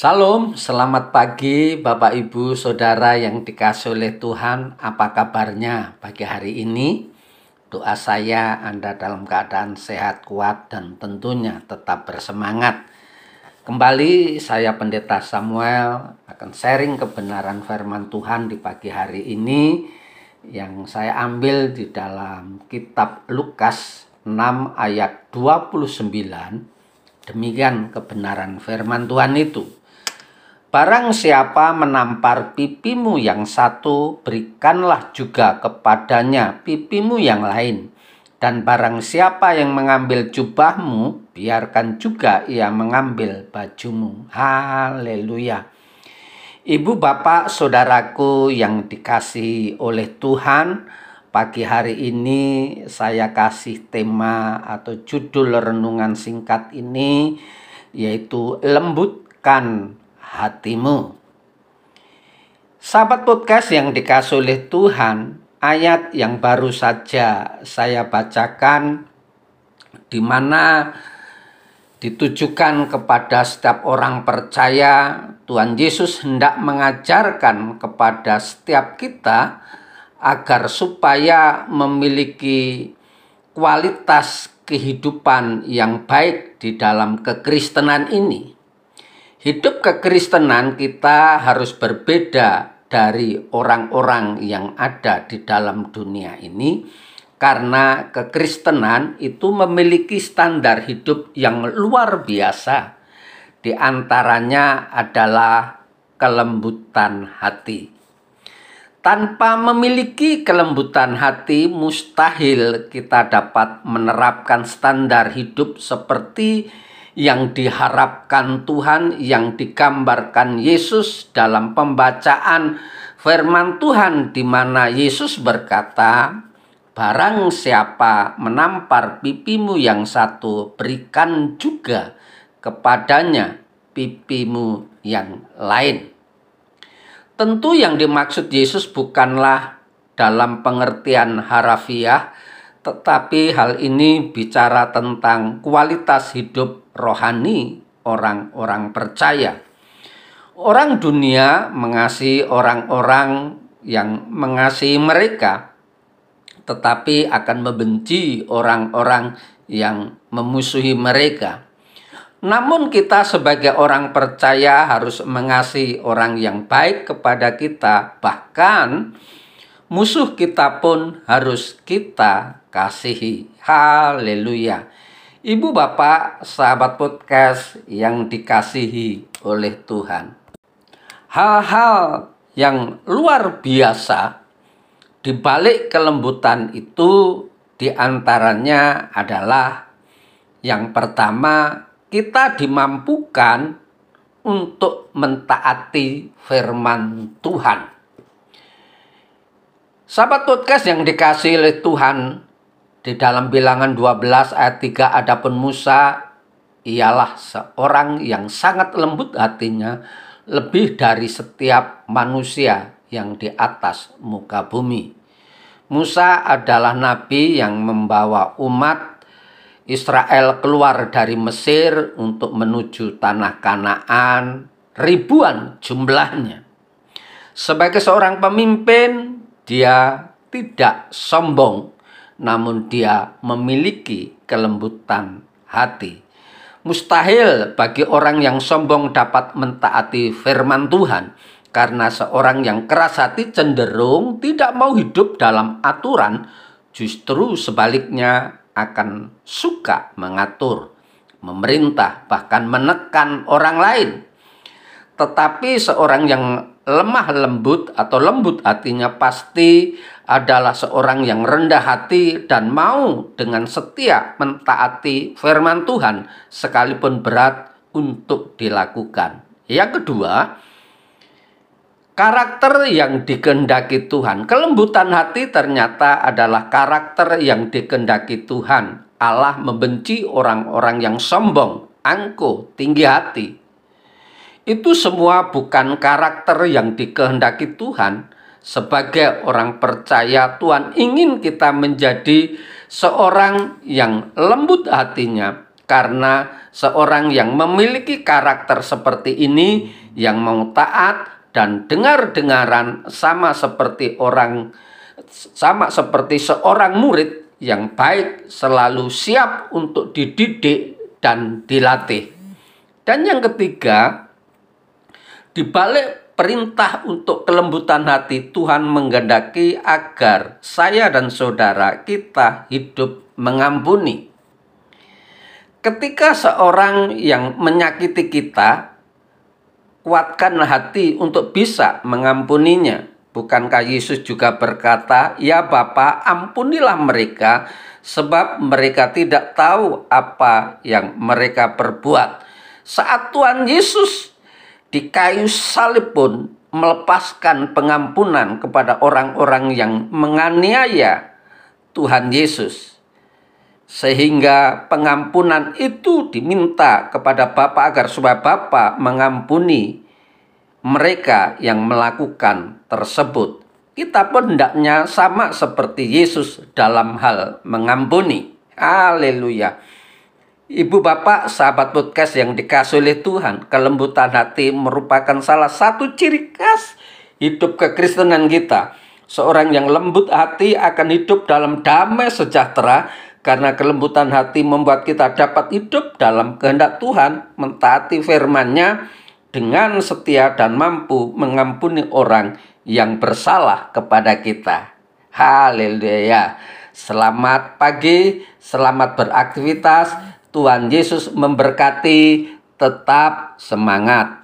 Salam, selamat pagi Bapak Ibu Saudara yang dikasih oleh Tuhan. Apa kabarnya pagi hari ini? Doa saya Anda dalam keadaan sehat, kuat, dan tentunya tetap bersemangat. Kembali saya Pendeta Samuel akan sharing kebenaran firman Tuhan di pagi hari ini yang saya ambil di dalam kitab Lukas 6 ayat 29. Demikian kebenaran firman Tuhan itu. Barang siapa menampar pipimu yang satu, berikanlah juga kepadanya pipimu yang lain. Dan barang siapa yang mengambil jubahmu, biarkan juga ia mengambil bajumu. Haleluya. Ibu, bapak, saudaraku yang dikasih oleh Tuhan, pagi hari ini saya kasih tema atau judul renungan singkat ini, yaitu lembutkan hatimu. Sahabat podcast yang dikasih oleh Tuhan, ayat yang baru saja saya bacakan di mana ditujukan kepada setiap orang percaya Tuhan Yesus hendak mengajarkan kepada setiap kita agar supaya memiliki kualitas kehidupan yang baik di dalam kekristenan ini. Hidup kekristenan kita harus berbeda dari orang-orang yang ada di dalam dunia ini karena kekristenan itu memiliki standar hidup yang luar biasa. Di antaranya adalah kelembutan hati. Tanpa memiliki kelembutan hati, mustahil kita dapat menerapkan standar hidup seperti yang diharapkan Tuhan, yang digambarkan Yesus dalam pembacaan firman Tuhan, di mana Yesus berkata, "Barang siapa menampar pipimu yang satu, berikan juga kepadanya pipimu yang lain." Tentu, yang dimaksud Yesus bukanlah dalam pengertian harafiah, tetapi hal ini bicara tentang kualitas hidup rohani orang-orang percaya. Orang dunia mengasihi orang-orang yang mengasihi mereka, tetapi akan membenci orang-orang yang memusuhi mereka. Namun, kita sebagai orang percaya harus mengasihi orang yang baik kepada kita, bahkan musuh kita pun harus kita kasihi. Haleluya! Ibu bapak sahabat podcast yang dikasihi oleh Tuhan. Hal-hal yang luar biasa di balik kelembutan itu di antaranya adalah yang pertama kita dimampukan untuk mentaati firman Tuhan. Sahabat podcast yang dikasih oleh Tuhan, di dalam bilangan 12 ayat 3 adapun Musa ialah seorang yang sangat lembut hatinya lebih dari setiap manusia yang di atas muka bumi. Musa adalah nabi yang membawa umat Israel keluar dari Mesir untuk menuju tanah Kanaan ribuan jumlahnya. Sebagai seorang pemimpin, dia tidak sombong namun dia memiliki kelembutan hati. Mustahil bagi orang yang sombong dapat mentaati firman Tuhan, karena seorang yang keras hati cenderung tidak mau hidup dalam aturan, justru sebaliknya akan suka mengatur, memerintah, bahkan menekan orang lain. Tetapi seorang yang lemah lembut atau lembut hatinya pasti adalah seorang yang rendah hati dan mau dengan setia mentaati firman Tuhan sekalipun berat untuk dilakukan. Yang kedua, karakter yang dikehendaki Tuhan. Kelembutan hati ternyata adalah karakter yang dikehendaki Tuhan. Allah membenci orang-orang yang sombong, angkuh, tinggi hati. Itu semua bukan karakter yang dikehendaki Tuhan, sebagai orang percaya Tuhan ingin kita menjadi seorang yang lembut hatinya Karena seorang yang memiliki karakter seperti ini yang mau taat dan dengar-dengaran sama seperti orang sama seperti seorang murid yang baik selalu siap untuk dididik dan dilatih. Dan yang ketiga, di balik perintah untuk kelembutan hati, Tuhan menggendaki agar saya dan saudara kita hidup mengampuni. Ketika seorang yang menyakiti kita, kuatkan hati untuk bisa mengampuninya. Bukankah Yesus juga berkata, "Ya Bapa, ampunilah mereka, sebab mereka tidak tahu apa yang mereka perbuat." Saat Tuhan Yesus di kayu salib pun melepaskan pengampunan kepada orang-orang yang menganiaya Tuhan Yesus. Sehingga pengampunan itu diminta kepada Bapa agar supaya Bapa mengampuni mereka yang melakukan tersebut. Kita pun hendaknya sama seperti Yesus dalam hal mengampuni. Haleluya. Ibu bapak sahabat podcast yang dikasih oleh Tuhan Kelembutan hati merupakan salah satu ciri khas hidup kekristenan kita. Seorang yang lembut hati akan hidup dalam damai sejahtera Karena kelembutan hati membuat kita dapat hidup dalam kehendak Tuhan Mentaati firmannya dengan setia dan mampu mengampuni orang yang bersalah kepada kita. Haleluya. Selamat pagi, selamat beraktivitas, Tuhan Yesus memberkati, tetap semangat.